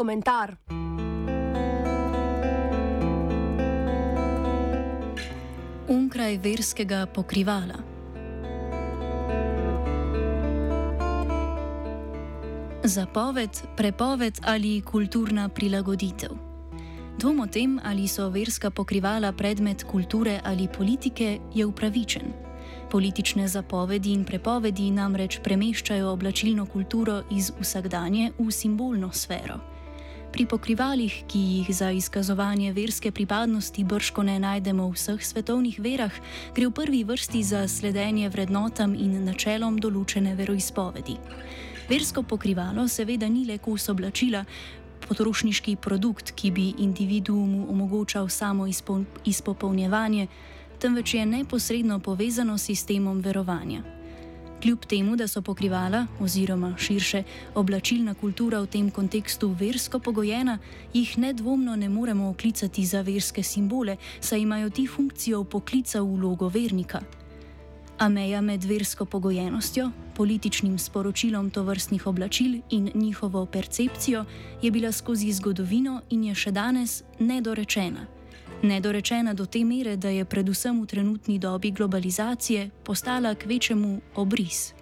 Komentar. Onkraj verskega pokrivala. Zapoved, prepoved ali kulturna prilagoditev. Dvom o tem, ali so verska pokrivala predmet kulture ali politike, je upravičen. Politične zapovedi in prepovedi namreč premeščajo oblačilno kulturo iz vsakdanje v simbolno sfero. Pri pokrivalih, ki jih za izkazovanje verske pripadnosti brško ne najdemo v vseh svetovnih verah, gre v prvi vrsti za sledenje vrednotam in načelom določene veroizpovedi. Versko pokrivalo seveda ni le kos oblačila, potrošniški produkt, ki bi individuumu omogočal samo izpo, izpopolnjevanje, temveč je neposredno povezano s sistemom verovanja. Kljub temu, da so pokrivala, oziroma širše oblačilna kultura v tem kontekstu versko pogojena, jih nedvomno ne moremo oklicati za verske simbole, saj imajo ti funkcijo poklica v vlogo vernika. A meja med versko pogojenostjo, političnim sporočilom tovrstnih oblačil in njihovo percepcijo je bila skozi zgodovino in je še danes nedorečena. Nedorečena do te mere, da je predvsem v trenutni dobi globalizacije postala k večjemu obris.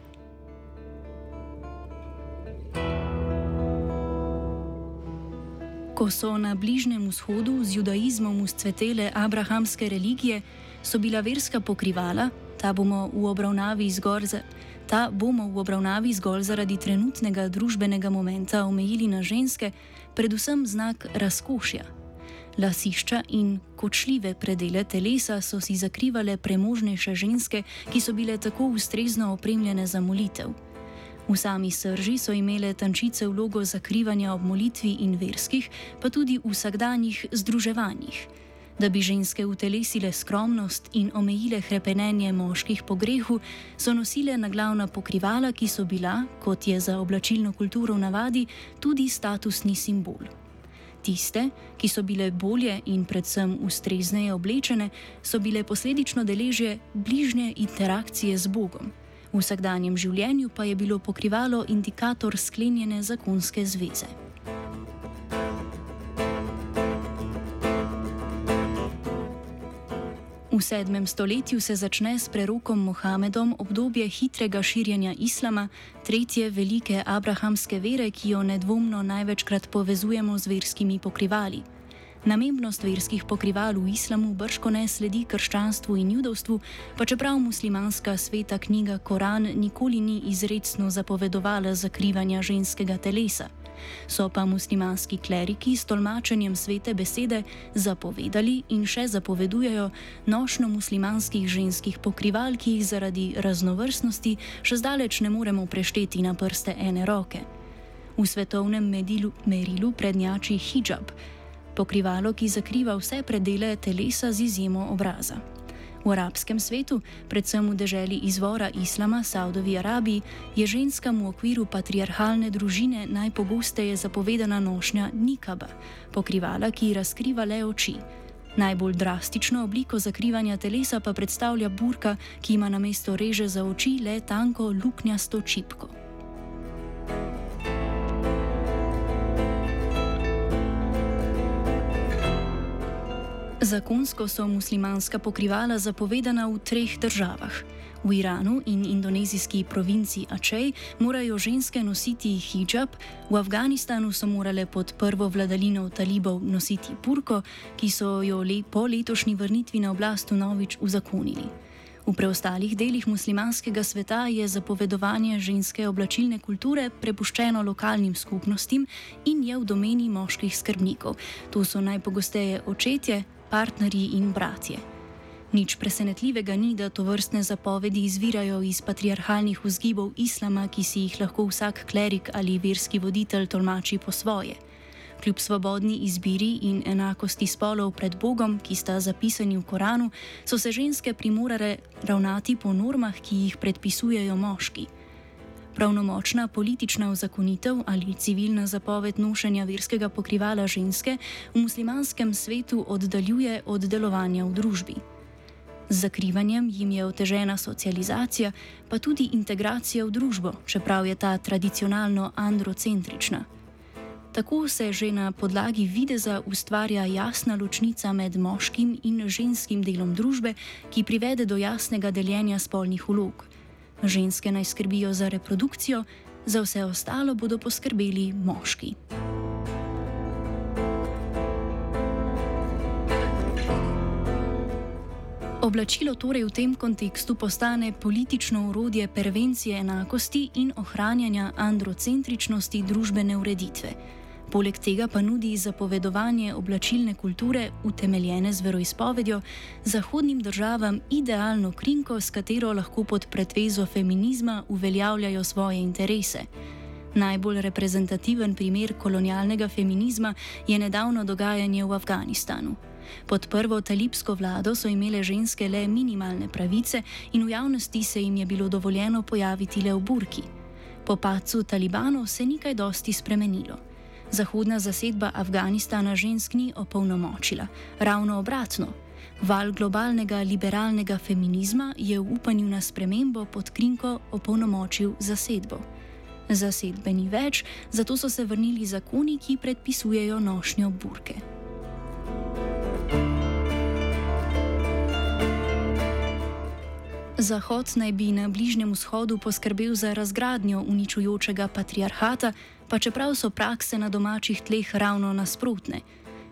Ko so na Bližnjem vzhodu z judaizmom vzcvetele abrahamske religije, so bila verska pokrivala, Ta bomo v obravnavi zgolj, za, bomo v obravnavi zgolj zaradi trenutnega družbenega momenta omejili na ženske, predvsem znak razkošja. Lasišča in kočljive predele telesa so si zakrivale premožnejše ženske, ki so bile tako ustrezno opremljene za molitev. V sami srži so imele tančice vlogo zakrivanja ob molitvi in verskih, pa tudi vsakdanjih združevanjih. Da bi ženske utelesile skromnost in omejile krepenenje moških po grehu, so nosile na glavna pokrivala, ki so bila, kot je za oblačilno kulturo v navadi, tudi statusni simbol. Tiste, ki so bile bolje in predvsem ustrezneje oblečene, so bile posledično deležje bližnje interakcije z Bogom. V vsakdanjem življenju pa je bilo pokrivalo indikator sklenjene zakonske zveze. V sedmem stoletju se začne s prerokom Mohamedom obdobje hitrega širjenja islama, tretje velike abrahamske vere, ki jo nedvomno največkrat povezujemo z verskimi pokrivali. Namembnost verskih pokrival v islamu brško ne sledi krščanstvu in judovstvu, pa čeprav muslimanska sveta knjiga Koran nikoli ni izredno zapovedovala zakrivanja ženskega telesa. So pa muslimanski kleriki s tolmačenjem svete besede zapovedali in še zapovedujejo nošno muslimanskih ženskih pokrival, ki jih zaradi raznovrstnosti še zdaleč ne moremo prešteti na prste ene roke. V svetovnem medilu, merilu prednjači hijab, pokrivalo, ki zakriva vse predele telesa z izjemo obraza. V arabskem svetu, predvsem v deželi izvora islama, Saudovi Arabiji, je ženskam v okviru patriarhalne družine najpogosteje zapovedana nošnja nikaba, pokrivala, ki razkriva le oči. Najbolj drastično obliko zakrivanja telesa pa predstavlja burka, ki ima na mesto reže za oči le tanko luknjasto čipko. Zakonsko so muslimanska pokrivala zapovedana v treh državah. V Iranu in indonezijski provinci Ačej morajo ženske nositi hijab, v Afganistanu so morale pod prvo vladalino talibov nositi purko, ki so jo le po letošnji vrnitvi na oblast novič uzakonili. V preostalih delih muslimanskega sveta je zapovedovanje ženske oblačilne kulture prepuščeno lokalnim skupnostim in je v domeni moških skrbnikov. To so najpogosteje očetje, partnerji in bratje. Nič presenetljivega ni, da to vrstne zapovedi izvirajo iz patriarhalnih vzgibov islama, ki si jih lahko vsak klerik ali verski voditelj tolmači po svoje. Kljub svobodni izbiri in enakosti spolov pred Bogom, ki sta zapisani v Koranu, so se ženske primorale ravnati po normah, ki jih predpisujejo moški. Pravnomočna politična ozakonitev ali civilna zapoved nošenja verskega pokrivala ženske v muslimanskem svetu oddaljuje od delovanja v družbi. Z zakrivanjem jim je otežena socializacija, pa tudi integracija v družbo, čeprav je ta tradicionalno androcentrična. Tako se že na podlagi videza ustvarja jasna ločnica med moškim in ženskim delom družbe, ki privede do jasnega deljenja spolnih ulog. Ženske naj skrbijo za reprodukcijo, za vse ostalo bodo poskrbeli moški. Oblačilo torej v tem kontekstu postane politično urodje prevencije enakosti in ohranjanja androcentričnosti družbene ureditve. Poleg tega pa nudi zapovedovanje oblačilne kulture, utemeljene z veroizpovedjo, zahodnim državam idealno krinko, s katero lahko pod pretvezo feminizma uveljavljajo svoje interese. Najbolj reprezentativen primer kolonialnega feminizma je nedavno dogajanje v Afganistanu. Pod prvo talibsko vlado so imele ženske le minimalne pravice in v javnosti se jim je bilo dovoljeno pojaviti le v burki. Po pacu talibanov se ni kaj dosti spremenilo. Zahodna zasedba Afganistana žensk ni opolnomočila, ravno obratno. Val globalnega liberalnega feminizma je v upanju na spremembo pod krinko opolnomočil zasedbo. Zasedbe ni več, zato so se vrnili zakoni, ki predpisujejo nošnjo burke. Zahod naj bi na Bližnjem vzhodu poskrbel za razgradnjo uničujočega patriarhata, pa čeprav so prakse na domačih tleh ravno nasprotne.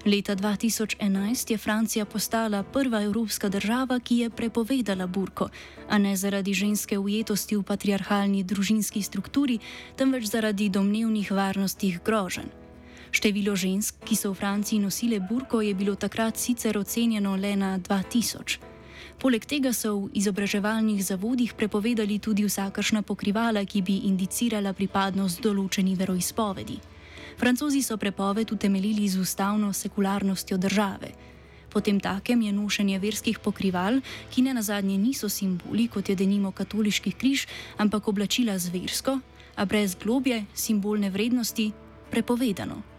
Leta 2011 je Francija postala prva evropska država, ki je prepovedala burko, a ne zaradi ženske ujetosti v patriarhalni družinski strukturi, temveč zaradi domnevnih varnostnih groženj. Število žensk, ki so v Franciji nosile burko, je bilo takrat sicer ocenjeno le na 2000. Poleg tega so v izobraževalnih zavodih prepovedali tudi vsakršna pokrivala, ki bi indicirala pripadnost določeni veroizpovedi. Francozi so prepoved utemeljili z ustavno sekularnostjo države. Potem takem je nošenje verskih pokrival, ki ne nazadnje niso simboli, kot je denimo katoliški križ, ampak oblačila z versko, a brez globje, simbolne vrednosti, prepovedano.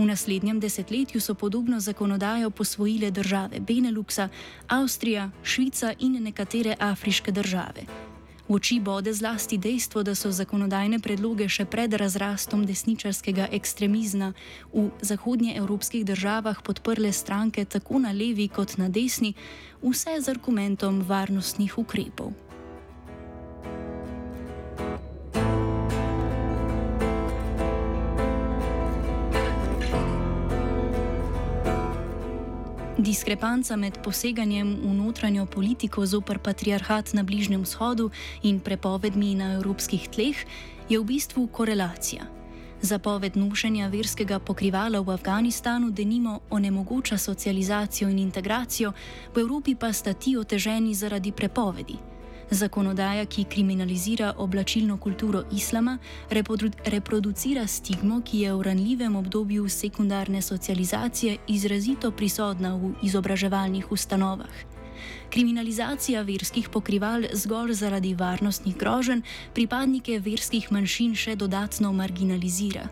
V naslednjem desetletju so podobno zakonodajo posvojile države Beneluxa, Avstrija, Švica in nekatere afriške države. V oči bode zlasti dejstvo, da so zakonodajne predloge še pred razrastom desničarskega ekstremizma v zahodnjeevropskih državah podprle stranke tako na levi kot na desni, vse z argumentom varnostnih ukrepov. Diskrepanca med poseganjem v notranjo politiko zoper patriarhat na Bližnjem vzhodu in prepovedmi na evropskih tleh je v bistvu korelacija. Zapoved nošenja verskega pokrivala v Afganistanu denimo onemogoča socializacijo in integracijo, v Evropi pa sta ti oteženi zaradi prepovedi. Zakonodaja, ki kriminalizira oblačilno kulturo islama, reprodu reproducira stigmo, ki je v ranljivem obdobju sekundarne socializacije izrazito prisotna v izobraževalnih ustanovah. Kriminalizacija verskih pokrival zgolj zaradi varnostnih groženj pripadnike verskih manjšin še dodatno marginalizira.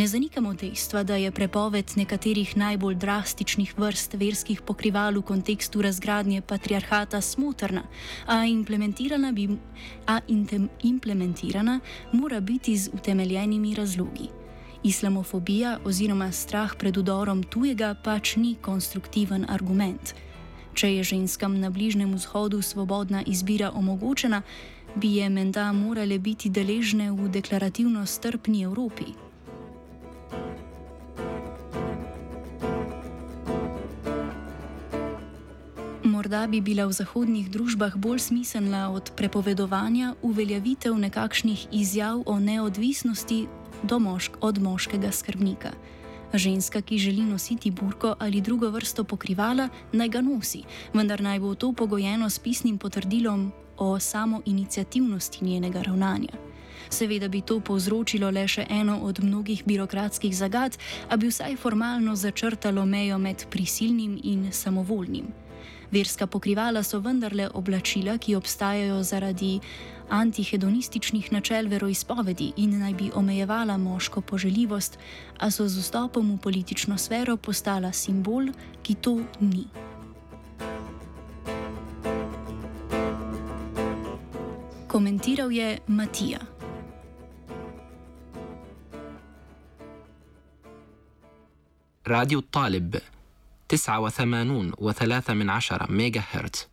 Ne zanikamo dejstva, da je prepoved nekaterih najbolj drastičnih vrst verskih pokrival v kontekstu razgradnje patriarhata smotrna, a implementirana, bi, a implementirana mora biti z utemeljenimi razlogi. Islamofobija oziroma strah pred udorom tujega pač ni konstruktiven argument. Če je ženskam na Bližnjem vzhodu svobodna izbira omogočena, bi je menda morale biti deležne v deklarativno strpni Evropi. Morda bi bila v zahodnih družbah bolj smiselna od prepovedovanja uveljavitev nekakšnih izjav o neodvisnosti mošk, od moškega skrbnika. Ženska, ki želi nositi burko ali drugo vrsto pokrivala, naj ga nosi, vendar naj bo to pogojeno s pisnim potrdilom o samoinicijativnosti njenega ravnanja. Seveda bi to povzročilo le še eno od mnogih birokratskih zagad, a bi vsaj formalno začrtalo mejo med prisilnim in samovoljnim. Verska pokrivala so vendarle oblačila, ki obstajajo zaradi antihedonističnih načel veroizpovedi in naj bi omejevala moško poželjivost, a so z vstopom v politično sfero postala simbol, ki to ni. Komentiral je Matija. Radio Talib 89 وثلاثة من عشرة ميجا هرتز